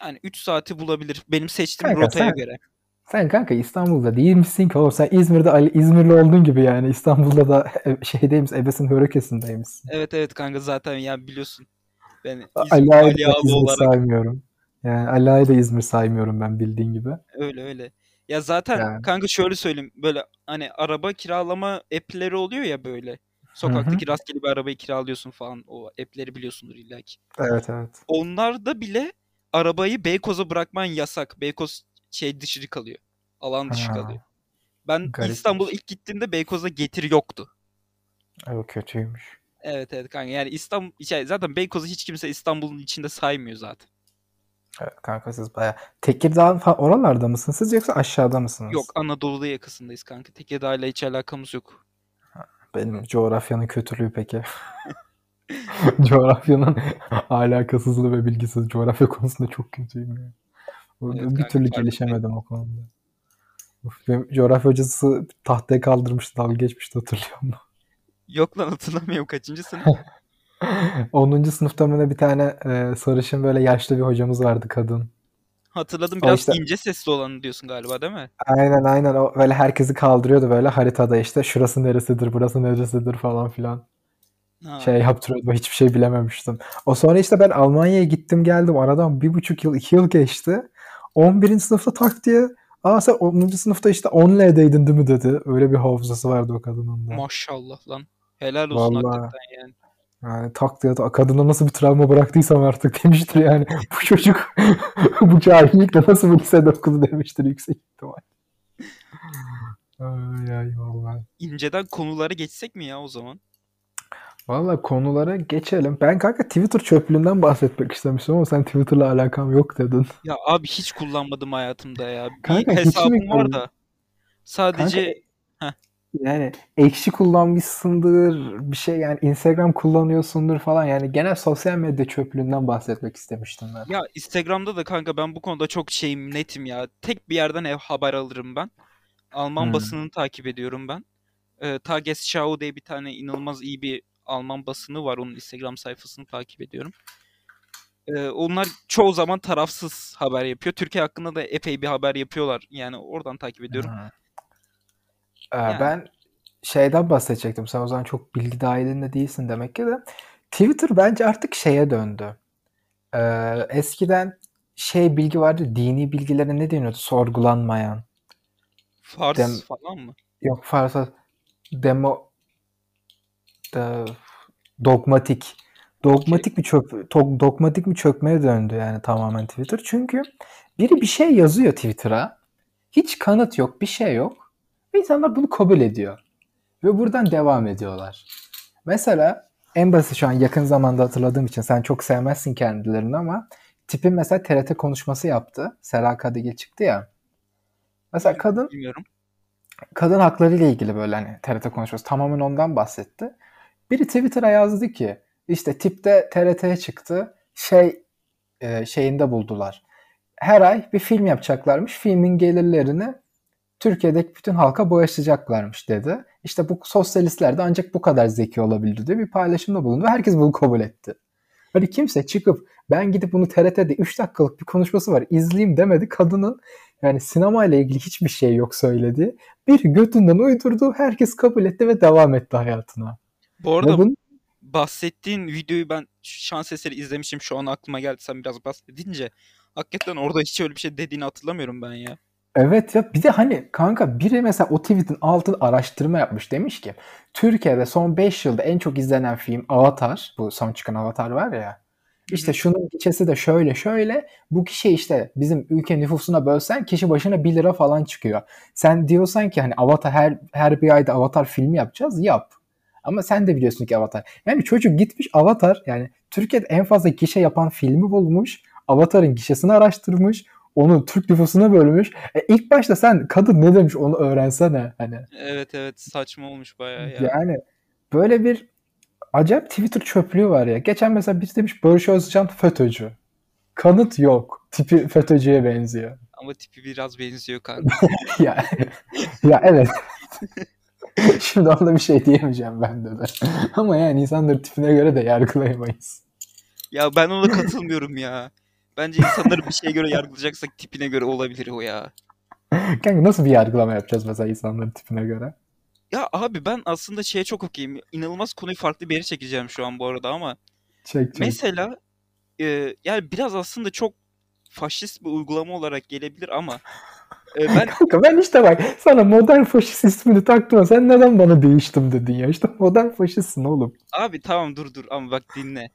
[SPEAKER 2] Yani 3 saati bulabilir benim seçtiğim
[SPEAKER 1] Kanka
[SPEAKER 2] rotaya
[SPEAKER 1] sen-
[SPEAKER 2] göre.
[SPEAKER 1] sen kanka İstanbul'da değil misin ki oğlum sen İzmir'de Ali İzmirli olduğun gibi yani İstanbul'da da şeydeymiş Ebesin Hörökesi'ndeymişsin.
[SPEAKER 2] Evet evet kanka zaten ya biliyorsun. Ben İzmir,
[SPEAKER 1] Ali
[SPEAKER 2] Ali
[SPEAKER 1] İzmir
[SPEAKER 2] olarak
[SPEAKER 1] saymıyorum. Yani Ali Ağa'yı da İzmir saymıyorum ben bildiğin gibi.
[SPEAKER 2] öyle öyle. Ya zaten
[SPEAKER 1] Yani.
[SPEAKER 2] kanka şöyle söyleyeyim böyle hani araba kiralama app'leri oluyor ya böyle. Sokaktaki rastgele bir arabayı kiralıyorsun falan. O app'leri biliyorsundur illa ki.
[SPEAKER 1] Evet evet.
[SPEAKER 2] Onlarda bile arabayı Beykoz'a bırakman yasak. Beykoz şey dışı kalıyor. Alan dışı
[SPEAKER 1] Ha,
[SPEAKER 2] kalıyor. Ben
[SPEAKER 1] garipmiş.
[SPEAKER 2] İstanbul'a ilk gittiğimde Beykoz'a getir yoktu.
[SPEAKER 1] O kötüymüş.
[SPEAKER 2] Evet evet kanka yani İstanbul şey, zaten Beykoz'u hiç kimse İstanbul'un içinde saymıyor zaten.
[SPEAKER 1] Evet, kanka siz baya Tekirdağ falan oralarda mısınız siz yoksa aşağıda mısınız?
[SPEAKER 2] Yok Anadolu'da yakasındayız kanka. Tekirdağ'la hiç alakamız yok.
[SPEAKER 1] Benim coğrafyanın kötülüğü peki. Coğrafyanın alakasızlığı ve bilgisiz coğrafya konusunda çok kötüyüm ya.
[SPEAKER 2] Evet
[SPEAKER 1] bir
[SPEAKER 2] kanka,
[SPEAKER 1] türlü gelişemedim o konuda. Of, benim coğrafya hocası tahtaya kaldırmıştı, dalga geçmişti hatırlıyor musun?
[SPEAKER 2] Yok lan hatırlamıyorum kaçıncı sınıf.
[SPEAKER 1] 10. sınıfta mı ne bir tane e, sarışın böyle yaşlı bir hocamız vardı kadın.
[SPEAKER 2] Hatırladım
[SPEAKER 1] O
[SPEAKER 2] biraz
[SPEAKER 1] işte
[SPEAKER 2] ince sesli olanı diyorsun galiba değil mi?
[SPEAKER 1] aynen aynen o böyle herkesi kaldırıyordu böyle haritada işte şurası neresidir, burası neresidir falan filan.
[SPEAKER 2] Ha.
[SPEAKER 1] Şey yaptırıyordu. Hiçbir şey bilememiştim. O sonra işte ben Almanya'ya gittim geldim. Aradan bir buçuk yıl, iki yıl geçti. 11. sınıfta tak diye Aa sen 10. sınıfta işte 10L'deydin değil mi dedi. Öyle bir hafızası vardı o kadının da.
[SPEAKER 2] Maşallah lan. Helal olsun
[SPEAKER 1] Vallahi
[SPEAKER 2] hakikaten yani.
[SPEAKER 1] yani tak diye kadına nasıl bir travma bıraktıysam artık demiştir yani. Bu çocuk bu cahillikle nasıl bu lisede okudu demiştir yüksek ihtimal. Ay ay vallahi.
[SPEAKER 2] İnceden konulara geçsek mi ya o zaman?
[SPEAKER 1] Valla konulara geçelim. Ben kanka Twitter çöplüğünden bahsetmek istemiştim ama sen Twitter'la alakam yok dedin.
[SPEAKER 2] Ya abi hiç kullanmadım hayatımda ya. Bir
[SPEAKER 1] Kanka
[SPEAKER 2] hesabım var da
[SPEAKER 1] Kanka
[SPEAKER 2] sadece Heh.
[SPEAKER 1] Yani ekşi kullanmışsındır bir şey yani Instagram kullanıyorsundur falan yani genel sosyal medya çöplüğünden bahsetmek istemiştim ben.
[SPEAKER 2] ya Instagram'da da kanka ben bu konuda çok şeyim netim ya. Tek bir yerden ev haber alırım ben. Alman
[SPEAKER 1] Hmm.
[SPEAKER 2] basınını takip ediyorum ben. Ee, Tagesschau diye bir tane inanılmaz iyi bir Alman basını var. Onun Instagram sayfasını takip ediyorum. Ee, onlar çoğu zaman tarafsız haber yapıyor. Türkiye hakkında da epey bir haber yapıyorlar. Yani oradan takip ediyorum.
[SPEAKER 1] Hı. Ee,
[SPEAKER 2] Yani
[SPEAKER 1] ben şeyden bahsedecektim. Sen o zaman çok bilgi dahilinde değilsin demek ki de. Twitter bence artık şeye döndü. Ee, eskiden şey bilgi vardı. Dini bilgilere ne deniyordu? Sorgulanmayan.
[SPEAKER 2] Fars
[SPEAKER 1] Dem
[SPEAKER 2] falan mı?
[SPEAKER 1] yok Farsa demo da- dogmatik.
[SPEAKER 2] Okey.
[SPEAKER 1] Dogmatik bir çöp to- dogmatik bir çökmeye döndü yani tamamen Twitter. Çünkü biri bir şey yazıyor Twitter'a. Hiç kanıt yok, bir şey yok. Ve insanlar bunu kabul ediyor. Ve buradan devam ediyorlar. Mesela en basit şu an yakın zamanda hatırladığım için sen çok sevmezsin kendilerini ama tipin mesela TRT konuşması yaptı. Sera Kadıgil çıktı ya. Mesela kadın
[SPEAKER 2] Bilmiyorum.
[SPEAKER 1] kadın hakları ile ilgili böyle hani TRT konuşması tamamen ondan bahsetti. Biri Twitter'a yazdı ki işte tipte TRT'ye çıktı. Şey e, şeyinde buldular. Her ay bir film yapacaklarmış. Filmin gelirlerini Türkiye'deki bütün halka bağışlayacaklarmış dedi. işte bu sosyalistler de ancak bu kadar zeki olabilir diye bir paylaşımda bulundu. Herkes bunu kabul etti. Hani kimse çıkıp ben gidip bunu TRT'de 3 dakikalık bir konuşması var izleyeyim demedi. Kadının yani sinema ile ilgili hiçbir şey yok söyledi. Bir götünden uydurdu. Herkes kabul etti ve devam etti hayatına.
[SPEAKER 2] Bu arada
[SPEAKER 1] Ve bunu
[SPEAKER 2] bahsettiğin videoyu ben şans eseri izlemişim. Şu an aklıma geldi sen biraz bahsedince. Hakikaten orada hiç öyle bir şey dediğini hatırlamıyorum ben ya.
[SPEAKER 1] Evet ya bir de hani kanka biri mesela o tweet'in altında araştırma yapmış demiş ki Türkiye'de son 5 yılda en çok izlenen film Avatar. Bu son çıkan Avatar var ya. İşte şunun gişesi de şöyle şöyle. Bu kişi işte bizim ülke nüfusuna bölsen kişi başına 1 lira falan çıkıyor. Sen diyorsan ki hani Avatar her, her bir ayda Avatar filmi yapacağız yap. Ama sen de biliyorsun ki Avatar. Yani çocuk gitmiş Avatar yani Türkiye'de en fazla gişe yapan filmi bulmuş. Avatar'ın gişesini araştırmış. Onu Türk nüfusuna bölmüş. E ilk başta sen kadın ne demiş onu öğrensene. Hani
[SPEAKER 2] Evet evet saçma olmuş bayağı ya.
[SPEAKER 1] yani böyle bir acayip Twitter çöplüğü var ya. Geçen mesela birisi demiş Barış Özcan FETÖ'cü. Kanıt yok. Tipi FETÖ'cüye benziyor.
[SPEAKER 2] Ama tipi biraz benziyor kanka.
[SPEAKER 1] ya, ya evet. Şimdi ona bir şey diyemeyeceğim ben de. de. Ama yani insanları tipine göre de yargılayamayız.
[SPEAKER 2] ya ben ona katılmıyorum ya. Bence insanları bir şeye göre yargılayacaksak tipine göre olabilir o ya.
[SPEAKER 1] Kanka nasıl bir yargılama yapacağız mesela insanların tipine göre?
[SPEAKER 2] Ya abi ben aslında şeye çok okeyim. İnanılmaz konuyu farklı bir yere çekeceğim şu an bu arada ama
[SPEAKER 1] Çek çek.
[SPEAKER 2] mesela e, yani biraz aslında çok faşist bir uygulama olarak gelebilir ama e, ben
[SPEAKER 1] Kanka ben işte bak sana modern faşist ismini taktım. Sen neden bana değiştim dedin ya. İşte modern faşistsin oğlum.
[SPEAKER 2] abi tamam dur dur ama bak dinle.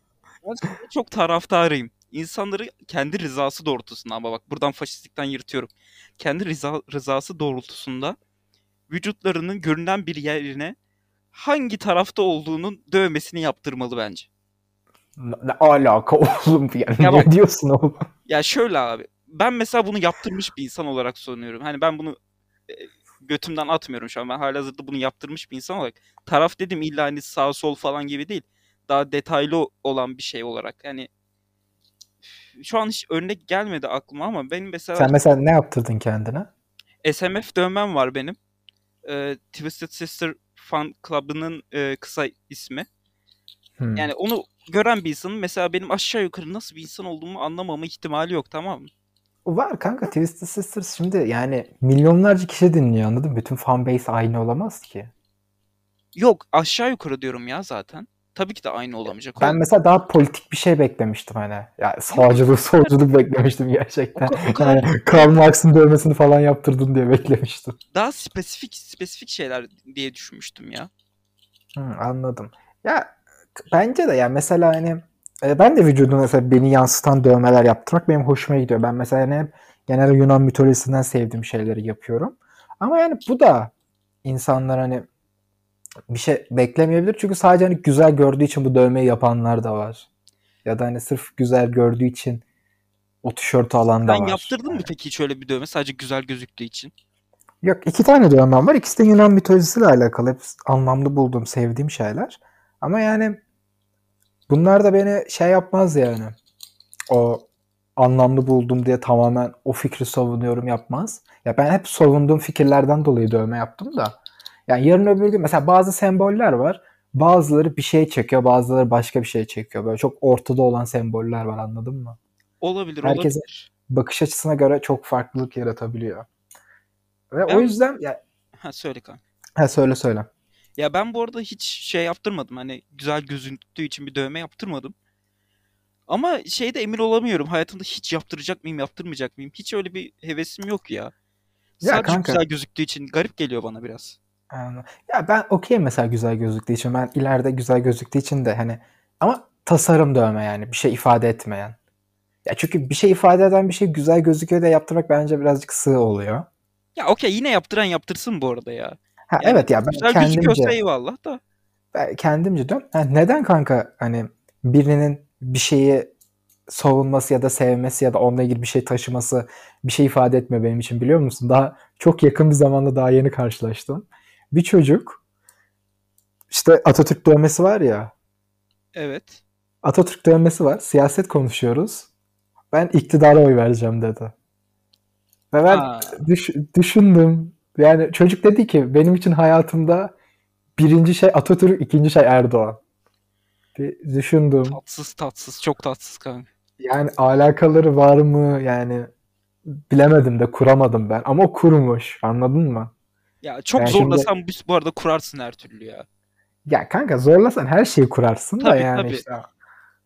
[SPEAKER 2] Ben çok taraftarıyım. İnsanları kendi rızası doğrultusunda ama bak buradan faşistlikten yırtıyorum. Kendi rıza, rızası doğrultusunda vücutlarının görünen bir yerine hangi tarafta olduğunun dövmesini yaptırmalı bence.
[SPEAKER 1] Ne, ne alaka oğlum yani
[SPEAKER 2] Ya
[SPEAKER 1] ne
[SPEAKER 2] bak-
[SPEAKER 1] diyorsun oğlum?
[SPEAKER 2] Ya şöyle abi. Ben mesela bunu yaptırmış bir insan olarak sanıyorum. Hani ben bunu e, götümden atmıyorum şu an. Ben halihazırda bunu yaptırmış bir insan olarak. Taraf dedim illa hani sağ sol falan gibi değil. Daha detaylı olan bir şey olarak. Yani şu an hiç örnek gelmedi aklıma ama benim mesela
[SPEAKER 1] Sen mesela ne yaptırdın kendine?
[SPEAKER 2] SMF dövmem var benim. Ee, Twisted Sister Fan Club'ının e, kısa ismi.
[SPEAKER 1] Hmm.
[SPEAKER 2] Yani onu gören bir insanın mesela benim aşağı yukarı nasıl bir insan olduğumu anlamama ihtimali yok tamam mı?
[SPEAKER 1] Var kanka Twisted Sisters şimdi yani milyonlarca kişi dinliyor anladın mı? Bütün fanbase aynı olamaz ki.
[SPEAKER 2] Yok aşağı yukarı diyorum ya zaten. Tabii ki de aynı olamayacak.
[SPEAKER 1] Ben mesela daha politik bir şey beklemiştim hani. Ya sağcılık solculuk beklemiştim gerçekten.
[SPEAKER 2] O o kadar-
[SPEAKER 1] Yani Karl Marx'ın dövmesini falan yaptırdın diye beklemiştim.
[SPEAKER 2] daha spesifik spesifik şeyler diye düşünmüştüm ya.
[SPEAKER 1] Hı, anladım. Ya bence de yani mesela hani e, ben de vücuduma mesela beni yansıtan dövmeler yaptırmak benim hoşuma gidiyor. Ben mesela hani hep genelde Yunan mitolojisinden sevdiğim şeyleri yapıyorum. Ama yani bu da insanlar hani bir şey beklemeyebilir. Çünkü sadece hani güzel gördüğü için bu dövmeyi yapanlar da var. Ya da hani sırf güzel gördüğü için o tişörtü alan da
[SPEAKER 2] Ben
[SPEAKER 1] var.
[SPEAKER 2] yaptırdın mı peki hiç öyle bir dövme sadece güzel gözüktüğü için?
[SPEAKER 1] Yok iki tane dövmem var. İkisi de Yunan mitolojisiyle alakalı. Hep anlamlı bulduğum, sevdiğim şeyler. Ama yani bunlar da beni şey yapmaz yani. O anlamlı buldum diye tamamen o fikri savunuyorum yapmaz. Ya ben hep savunduğum fikirlerden dolayı dövme yaptım da. Yani yarın öbür gün mesela bazı semboller var. Bazıları bir şey çekiyor, bazıları başka bir şey çekiyor. Böyle çok ortada olan semboller var anladın mı?
[SPEAKER 2] Olabilir
[SPEAKER 1] Herkese-
[SPEAKER 2] olabilir.
[SPEAKER 1] Bakış açısına göre çok farklılık yaratabiliyor. Ve
[SPEAKER 2] Ben-
[SPEAKER 1] o yüzden ya
[SPEAKER 2] Ha söyle kanka.
[SPEAKER 1] ha söyle söyle.
[SPEAKER 2] Ya ben bu arada hiç şey yaptırmadım. Hani güzel gözüktüğü için bir dövme yaptırmadım. Ama şeyde emin olamıyorum. Hayatımda hiç yaptıracak mıyım, yaptırmayacak mıyım? Hiç öyle bir hevesim yok ya.
[SPEAKER 1] Ya
[SPEAKER 2] Sadece
[SPEAKER 1] kanka-
[SPEAKER 2] güzel gözüktüğü için garip geliyor bana biraz.
[SPEAKER 1] Anladım. Ya ben okeyim mesela güzel gözüktüğü için. Ben ileride güzel gözüktüğü için de hani ama tasarım dövme yani bir şey ifade etmeyen. Ya çünkü bir şey ifade eden bir şey güzel gözüküyor da yaptırmak bence birazcık sığ oluyor.
[SPEAKER 2] Ya okey yine yaptıran yaptırsın bu arada ya.
[SPEAKER 1] Ha
[SPEAKER 2] Yani
[SPEAKER 1] evet ya ben
[SPEAKER 2] Güzel
[SPEAKER 1] kendimce
[SPEAKER 2] eyvallah da.
[SPEAKER 1] ben kendimce diyorum. Ha, neden kanka hani birinin bir şeyi savunması ya da sevmesi ya da onunla ilgili bir şey taşıması bir şey ifade etmiyor benim için biliyor musun? Daha çok yakın bir zamanda daha yeni karşılaştım. Bir çocuk işte Atatürk dövmesi var ya
[SPEAKER 2] Evet.
[SPEAKER 1] Atatürk dövmesi var. Siyaset konuşuyoruz. Ben iktidara oy vereceğim dedi. Ve ben
[SPEAKER 2] Ha.
[SPEAKER 1] düş- düşündüm. Yani çocuk dedi ki benim için hayatımda birinci şey Atatürk, ikinci şey Erdoğan. Bir düşündüm.
[SPEAKER 2] Tatsız tatsız çok tatsız kanka.
[SPEAKER 1] Yani alakaları var mı? Yani bilemedim de kuramadım ben. Ama kurmuş. Anladın mı?
[SPEAKER 2] Ya çok
[SPEAKER 1] Yani şimdi-
[SPEAKER 2] zorlasam bu, arada kurarsın her türlü ya.
[SPEAKER 1] Ya kanka zorlasan her şeyi kurarsın da
[SPEAKER 2] Tabii,
[SPEAKER 1] yani
[SPEAKER 2] tabii.
[SPEAKER 1] işte.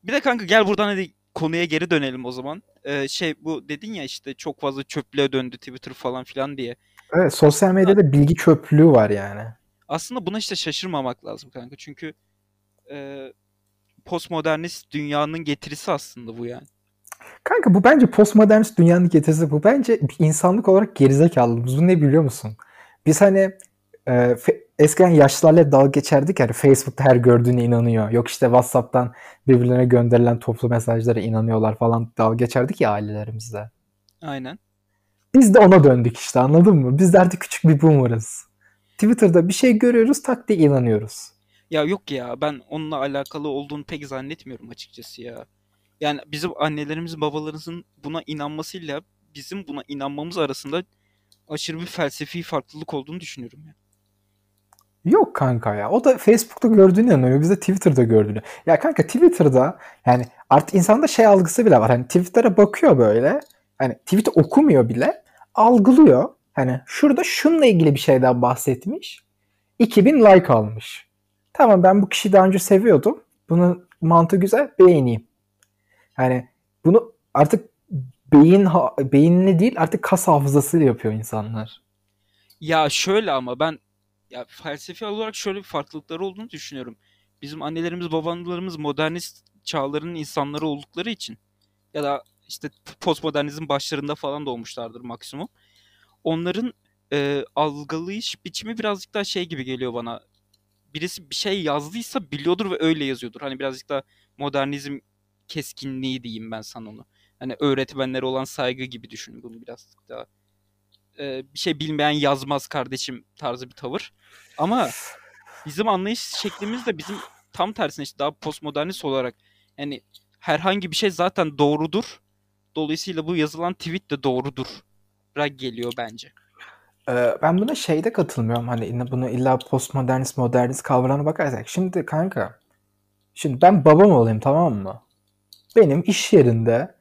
[SPEAKER 2] Bir de kanka gel buradan hadi konuya geri dönelim o zaman. Ee, şey bu dedin ya işte çok fazla çöplüğe döndü Twitter falan filan diye.
[SPEAKER 1] Evet sosyal medyada bilgi çöplüğü var yani.
[SPEAKER 2] Aslında buna işte şaşırmamak lazım kanka. Çünkü e, postmodernist dünyanın getirisi aslında bu yani.
[SPEAKER 1] Kanka bu bence postmodernist dünyanın getirisi. Bu bence insanlık olarak gerizekalıyız. Bu ne biliyor musun? Biz hani e, eskiden yaşlılarla dalga geçerdik yani Facebook'ta her gördüğüne inanıyor. Yok işte WhatsApp'tan birbirlerine gönderilen toplu mesajlara inanıyorlar falan dalga geçerdik ya ailelerimizle.
[SPEAKER 2] Aynen.
[SPEAKER 1] Biz de ona döndük işte anladın mı? Biz de artık küçük bir boomer'ız. Twitter'da bir şey görüyoruz tak diye inanıyoruz.
[SPEAKER 2] Ya yok ya ben onunla alakalı olduğunu pek zannetmiyorum açıkçası ya. Yani bizim annelerimiz babalarımızın buna inanmasıyla bizim buna inanmamız arasında aşırı bir felsefi farklılık olduğunu düşünüyorum ya.
[SPEAKER 1] Yok kanka ya. O da Facebook'ta gördüğüne inanıyor. Biz de Twitter'da gördüğüne. Ya kanka Twitter'da yani artık insanda şey algısı bile var. Hani Twitter'a bakıyor böyle. Hani tweet'i okumuyor bile. Algılıyor. Hani şurada şununla ilgili bir şeyden bahsetmiş. 2000 like almış. Tamam ben bu kişiyi daha önce seviyordum. Bunun mantığı güzel. Beğeneyim. Yani bunu artık beyin beyinli değil artık kas hafızasıyla yapıyor insanlar.
[SPEAKER 2] Ya şöyle ama ben ya felsefi olarak şöyle bir farklılıkları olduğunu düşünüyorum. Bizim annelerimiz babalarımız modernist çağların insanları oldukları için ya da işte postmodernizm başlarında falan doğmuşlardır maksimum. Onların e, algılayış biçimi birazcık daha şey gibi geliyor bana. Birisi bir şey yazdıysa biliyordur ve öyle yazıyordur. Hani birazcık daha modernizm keskinliği diyeyim ben sana onu. Hani öğretmenlere olan saygı gibi düşün bunu birazcık daha. E, bir şey bilmeyen yazmaz kardeşim tarzı bir tavır. Ama bizim anlayış şeklimiz de bizim tam tersine işte daha postmodernist olarak yani herhangi bir şey zaten doğrudur. Dolayısıyla bu yazılan tweet de doğrudur. Ra geliyor bence.
[SPEAKER 1] Ee, ben buna şeyde katılmıyorum. Hani bunu illa postmodernist, modernist kavramına bakarsak. Şimdi kanka, şimdi ben babam olayım tamam mı? Benim iş yerinde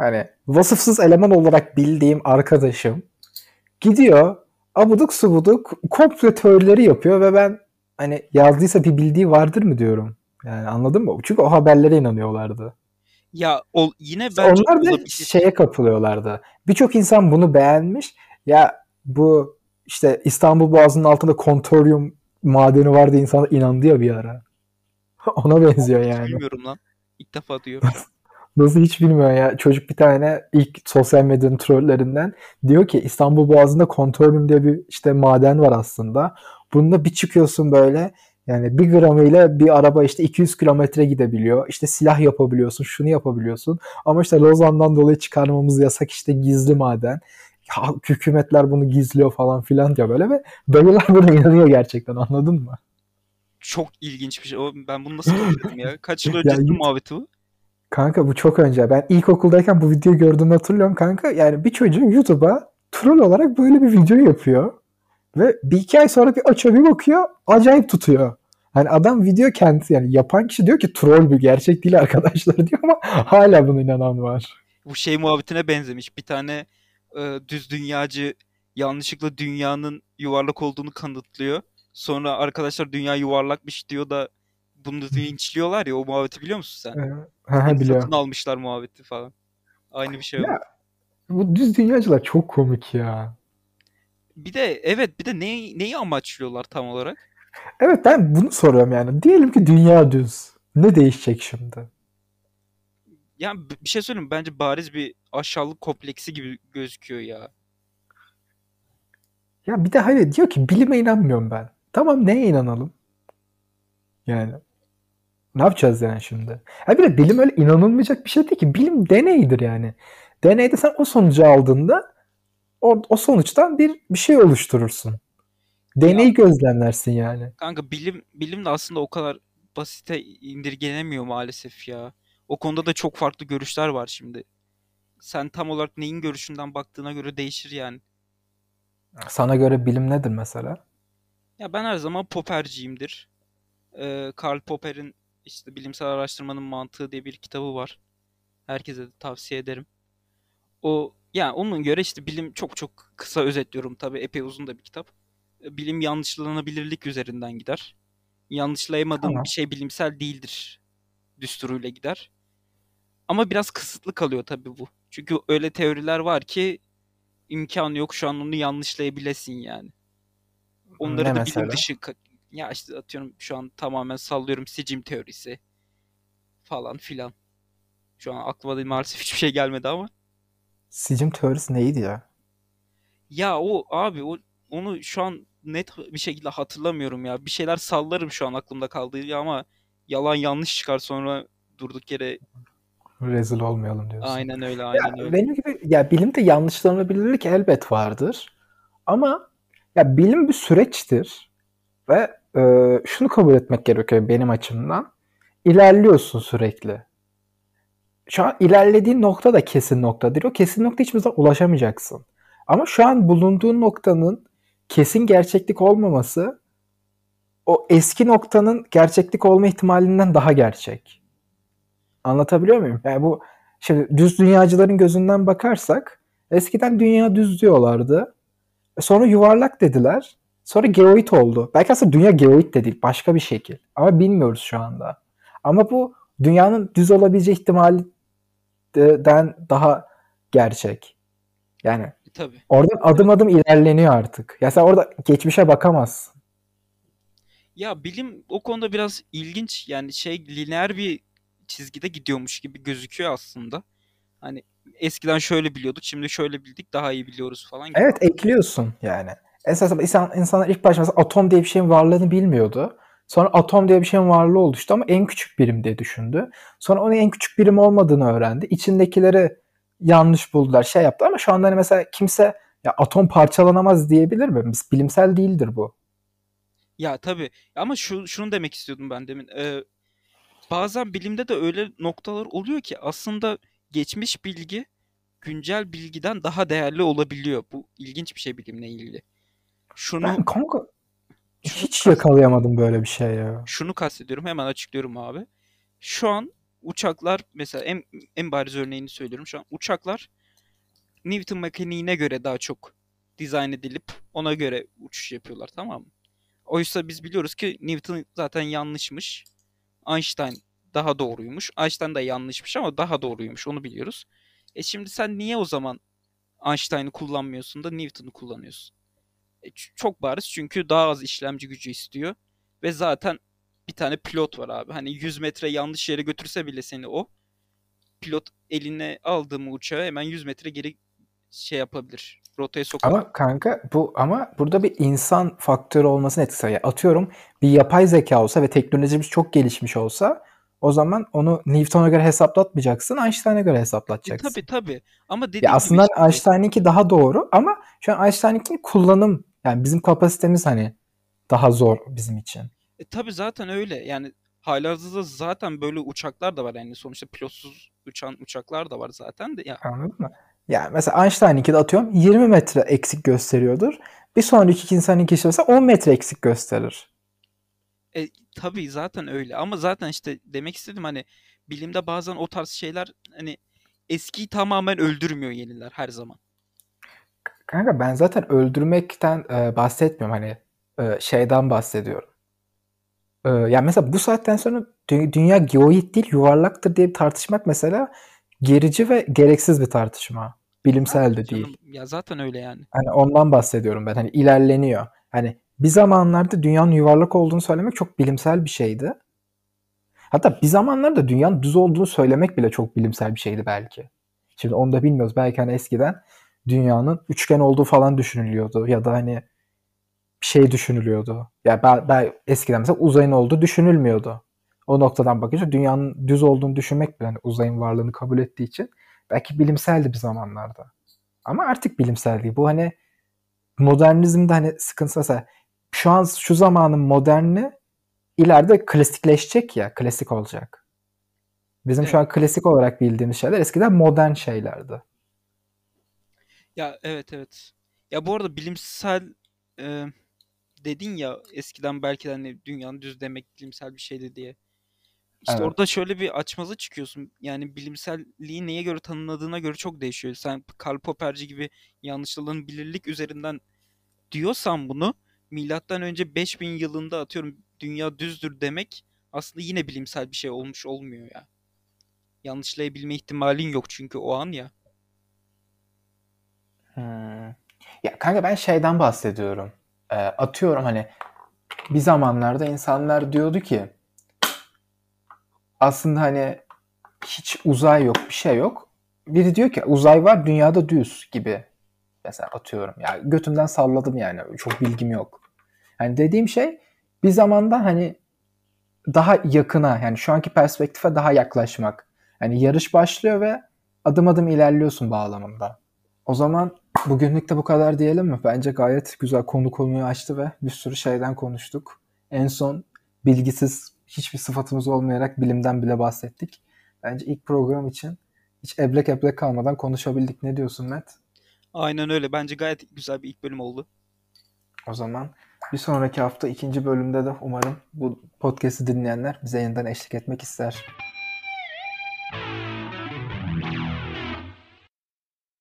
[SPEAKER 1] hani vasıfsız eleman olarak bildiğim arkadaşım gidiyor abuduk subuduk komplo teorileri yapıyor ve ben hani yazdıysa bir bildiği vardır mı diyorum. Yani anladın mı? Çünkü o haberlere inanıyorlardı.
[SPEAKER 2] Ya ol, yine bence
[SPEAKER 1] Onlar da
[SPEAKER 2] olabilir.
[SPEAKER 1] şeye kapılıyorlardı. Birçok insan bunu beğenmiş. Ya bu işte İstanbul Boğazı'nın altında kontoryum madeni vardı insanlar inandı ya bir ara. Ona benziyor yani.
[SPEAKER 2] Bilmiyorum lan. İlk defa duyuyorum.
[SPEAKER 1] Nasıl hiç bilmiyor ya. Çocuk bir tane ilk sosyal medyanın trollerinden diyor ki İstanbul Boğazı'nda kontoryum diye bir işte maden var aslında. Bunda bir çıkıyorsun böyle yani bir gramıyla bir araba işte 200 kilometre gidebiliyor. İşte silah yapabiliyorsun, şunu yapabiliyorsun. Ama işte Lozan'dan dolayı çıkarmamız yasak işte gizli maden. Ya, hükümetler bunu gizliyor falan filan diyor böyle ve dayılar buna inanıyor gerçekten anladın mı?
[SPEAKER 2] Çok ilginç bir şey. Ben bunu nasıl görmedim ya? Kaç yıl
[SPEAKER 1] Ya
[SPEAKER 2] öncesinin muhabbeti bu?
[SPEAKER 1] Kanka bu çok önce. Ben ilkokuldayken bu videoyu gördüğümü hatırlıyorum kanka. Yani bir çocuğun YouTube'a troll olarak böyle bir video yapıyor. Ve bir iki ay sonra bir açıyor bir bakıyor acayip tutuyor. Hani adam video kendisi yani yapan kişi diyor ki troll bu gerçek değil arkadaşlar diyor ama hala buna inanan var.
[SPEAKER 2] Bu şey muhabbetine benzemiş. Bir tane e, düz dünyacı yanlışlıkla dünyanın yuvarlak olduğunu kanıtlıyor. Sonra arkadaşlar dünya yuvarlakmış diyor da bunu linçliyorlar ya o muhabbeti biliyor musun sen?
[SPEAKER 1] Ha,
[SPEAKER 2] Hani satın almışlar muhabbeti falan. Aynı bir şey oldu.
[SPEAKER 1] Ya bu düz dünyacılar çok komik ya.
[SPEAKER 2] Bir de evet bir de neyi, neyi amaçlıyorlar tam olarak?
[SPEAKER 1] Evet ben bunu soruyorum yani. Diyelim ki dünya düz. Ne değişecek şimdi?
[SPEAKER 2] Yani bir şey söyleyeyim? Bence bariz bir aşağılık kompleksi gibi gözüküyor ya.
[SPEAKER 1] Ya bir de hayır diyor ki bilime inanmıyorum ben. Tamam neye inanalım? Yani ne yapacağız yani şimdi? Ha bir de bilim öyle inanılmayacak bir şey değil ki. Bilim deneydir yani. Deneyde sen o sonucu aldığında o, o sonuçtan bir bir şey oluşturursun. Deneyi gözlemlersin yani.
[SPEAKER 2] Kanka bilim bilim de aslında o kadar basite indirgenemiyor maalesef ya. O konuda da çok farklı görüşler var şimdi. Sen tam olarak neyin görüşünden baktığına göre değişir yani.
[SPEAKER 1] Sana göre bilim nedir mesela?
[SPEAKER 2] Ya ben her zaman Popper'ciyimdir. Ee, Karl Popper'in işte Bilimsel Araştırmanın Mantığı diye bir kitabı var. Herkese de tavsiye ederim. O yani onun göre işte bilim çok çok kısa özetliyorum tabii epey uzun da bir kitap. Bilim yanlışlanabilirlik üzerinden gider. Yanlışlayamadığım bir
[SPEAKER 1] Tamam.
[SPEAKER 2] şey bilimsel değildir düsturuyla gider. Ama biraz kısıtlı kalıyor tabii bu. Çünkü öyle teoriler var ki imkanı yok şu an onu yanlışlayabilesin yani.
[SPEAKER 1] Ne
[SPEAKER 2] Onları da bilim
[SPEAKER 1] mesela?
[SPEAKER 2] dışı ka- ya işte atıyorum şu an tamamen sallıyorum sicim teorisi falan filan. Şu an aklıma da maalesef hiçbir şey gelmedi ama.
[SPEAKER 1] Sicim teorisi neydi ya?
[SPEAKER 2] Ya o abi o onu şu an net bir şekilde hatırlamıyorum ya. Bir şeyler sallarım şu an aklımda kaldığı ama yalan yanlış çıkar sonra durduk yere
[SPEAKER 1] Rezil olmayalım diyorsun.
[SPEAKER 2] aynen öyle
[SPEAKER 1] Ya
[SPEAKER 2] aynen öyle.
[SPEAKER 1] benim gibi ya bilimde yanlışlanabilirlik elbet vardır. Ama ya bilim bir süreçtir ve e, şunu kabul etmek gerekiyor benim açımdan. İlerliyorsun sürekli. Şu an ilerlediğin nokta da kesin noktadır. O kesin nokta hiçbir zaman ulaşamayacaksın. Ama şu an bulunduğun noktanın kesin gerçeklik olmaması o eski noktanın gerçeklik olma ihtimalinden daha gerçek. Anlatabiliyor muyum? Yani bu şimdi düz dünyacıların gözünden bakarsak eskiden dünya düz diyorlardı. E Sonra yuvarlak dediler. Sonra geoid oldu. Belki aslında dünya geoid de değil. Başka bir şekil. Ama bilmiyoruz şu anda. Ama bu dünyanın düz olabileceği ihtimalinden daha gerçek. Yani
[SPEAKER 2] E, tabii.
[SPEAKER 1] oradan adım adım ilerleniyor artık. Ya sen orada geçmişe bakamazsın.
[SPEAKER 2] Ya bilim o konuda biraz ilginç yani şey lineer bir çizgide gidiyormuş gibi gözüküyor aslında. Hani eskiden şöyle biliyorduk, şimdi şöyle bildik, daha iyi biliyoruz falan gibi.
[SPEAKER 1] Evet ekliyorsun yani. Esasında insan, insanlar ilk başta atom diye bir şeyin varlığını bilmiyordu. Sonra atom diye bir şeyin varlığı oluştu ama en küçük birim diye düşündü. Sonra onun en küçük birim olmadığını öğrendi. İçindekileri yanlış buldular, şey yaptılar ama şu anda hani mesela kimse ya atom parçalanamaz diyebilir mi? Biz- Bilimsel değildir bu.
[SPEAKER 2] Ya tabii ama şu şunu demek istiyordum ben demin. Ee, bazen bilimde de öyle noktalar oluyor ki aslında geçmiş bilgi güncel bilgiden daha değerli olabiliyor. Bu ilginç bir şey bilimle ilgili. Şunu
[SPEAKER 1] Ben kanka
[SPEAKER 2] şunu
[SPEAKER 1] hiç yakalayamadım böyle bir şey ya.
[SPEAKER 2] şunu kastediyorum. Hemen açıklıyorum abi. Şu an uçaklar mesela en en bariz örneğini söylüyorum. Şu an uçaklar Newton mekaniğine göre daha çok dizayn edilip ona göre uçuş yapıyorlar tamam mı? Oysa biz biliyoruz ki Newton zaten yanlışmış. Einstein daha doğruymuş. Einstein da yanlışmış ama daha doğruymuş. Onu biliyoruz. E şimdi sen niye o zaman Einstein'ı kullanmıyorsun da Newton'u kullanıyorsun? E çok bariz çünkü daha az işlemci gücü istiyor. Ve zaten bir tane pilot var abi. Hani 100 metre yanlış yere götürse bile seni o pilot eline aldığı mı uçağı hemen 100 metre geri şey yapabilir. Rotaya sokabilir.
[SPEAKER 1] Ama kanka bu ama burada bir insan faktörü olmasını etkisi var. Yani atıyorum bir yapay zeka olsa ve teknolojimiz çok gelişmiş olsa o zaman onu Newton'a göre hesaplatmayacaksın, Einstein'a göre
[SPEAKER 2] E
[SPEAKER 1] hesaplatacaksın.
[SPEAKER 2] tabii tabii. Ama
[SPEAKER 1] Ya
[SPEAKER 2] dediğim gibi
[SPEAKER 1] aslında
[SPEAKER 2] işte
[SPEAKER 1] Einstein'ınki daha doğru ama şu an Einstein'ınkinin kullanım yani bizim kapasitemiz hani daha zor bizim için.
[SPEAKER 2] E tabii zaten öyle. Yani halihazırda zaten böyle uçaklar da var. Yani sonuçta pilotsuz uçan uçaklar da var zaten de. Ya
[SPEAKER 1] Anladın mı? Yani mesela Einstein'ınki de atıyorum 20 metre eksik gösteriyordur. Bir sonraki insanınki işte mesela 10 metre eksik gösterir.
[SPEAKER 2] e, tabii zaten öyle. Ama zaten işte demek istedim hani bilimde bazen o tarz şeyler hani eskiyi tamamen öldürmüyor yeniler her zaman.
[SPEAKER 1] Kanka ben zaten öldürmekten e, bahsetmiyorum hani e, şeyden bahsediyorum. E, yani mesela bu saatten sonra dü- dünya geoid değil yuvarlaktır diye bir tartışmak mesela gerici ve gereksiz bir tartışma. Bilimsel
[SPEAKER 2] Tabii
[SPEAKER 1] de değil.
[SPEAKER 2] canım. Ya zaten öyle yani.
[SPEAKER 1] Hani ondan bahsediyorum ben. Hani ilerleniyor. Hani bir zamanlarda dünyanın yuvarlak olduğunu söylemek çok bilimsel bir şeydi. Hatta bir zamanlarda dünyanın düz olduğunu söylemek bile çok bilimsel bir şeydi belki. Şimdi onu da bilmiyoruz. Belki hani eskiden dünyanın üçgen olduğu falan düşünülüyordu ya da hani bir şey düşünülüyordu. Ya ben, ben eskiden mesela uzayın olduğu düşünülmüyordu. O noktadan bakınca dünyanın düz olduğunu düşünmek bile hani uzayın varlığını kabul ettiği için belki bilimseldi bir zamanlarda. Ama artık bilimsel değil. Bu hani modernizmde hani sıkıntı mesela şu an şu zamanın moderni ileride klasikleşecek ya, klasik olacak. Bizim şu
[SPEAKER 2] Evet.
[SPEAKER 1] an klasik olarak bildiğimiz şeyler eskiden modern şeylerdi.
[SPEAKER 2] Ya evet evet. Ya bu arada bilimsel e, dedin ya eskiden belki de hani dünyanın düz demek bilimsel bir şeydi diye. İşte
[SPEAKER 1] Evet.
[SPEAKER 2] orada şöyle bir açmaza çıkıyorsun. Yani bilimselliği neye göre tanımladığına göre çok değişiyor. Sen Karl Popperci gibi yanlışlanabilirlik üzerinden diyorsan bunu milattan önce 5000 yılında atıyorum dünya düzdür demek aslında yine bilimsel bir şey olmuş olmuyor ya. Yanlışlayabilme ihtimalin yok çünkü o an ya.
[SPEAKER 1] Ya kanka ben şeyden bahsediyorum. Ee, atıyorum hani bir zamanlarda insanlar diyordu ki aslında hani hiç uzay yok, bir şey yok. Biri diyor ki uzay var, dünyada düz gibi. Mesela atıyorum. Ya götümden salladım yani. Çok bilgim yok. Hani dediğim şey bir zamanda hani daha yakına yani şu anki perspektife daha yaklaşmak. Yani yarış başlıyor ve adım adım ilerliyorsun bağlamında. O zaman bugünlük de bu kadar diyelim mi? Bence gayet güzel konu konuyu açtı ve bir sürü şeyden konuştuk. En son bilgisiz hiçbir sıfatımız olmayarak bilimden bile bahsettik. Bence ilk program için hiç eblek eblek kalmadan konuşabildik. Ne diyorsun Met?
[SPEAKER 2] Aynen öyle. Bence gayet güzel bir ilk bölüm oldu.
[SPEAKER 1] O zaman bir sonraki hafta ikinci bölümde de umarım bu podcast'i dinleyenler bize yeniden eşlik etmek ister.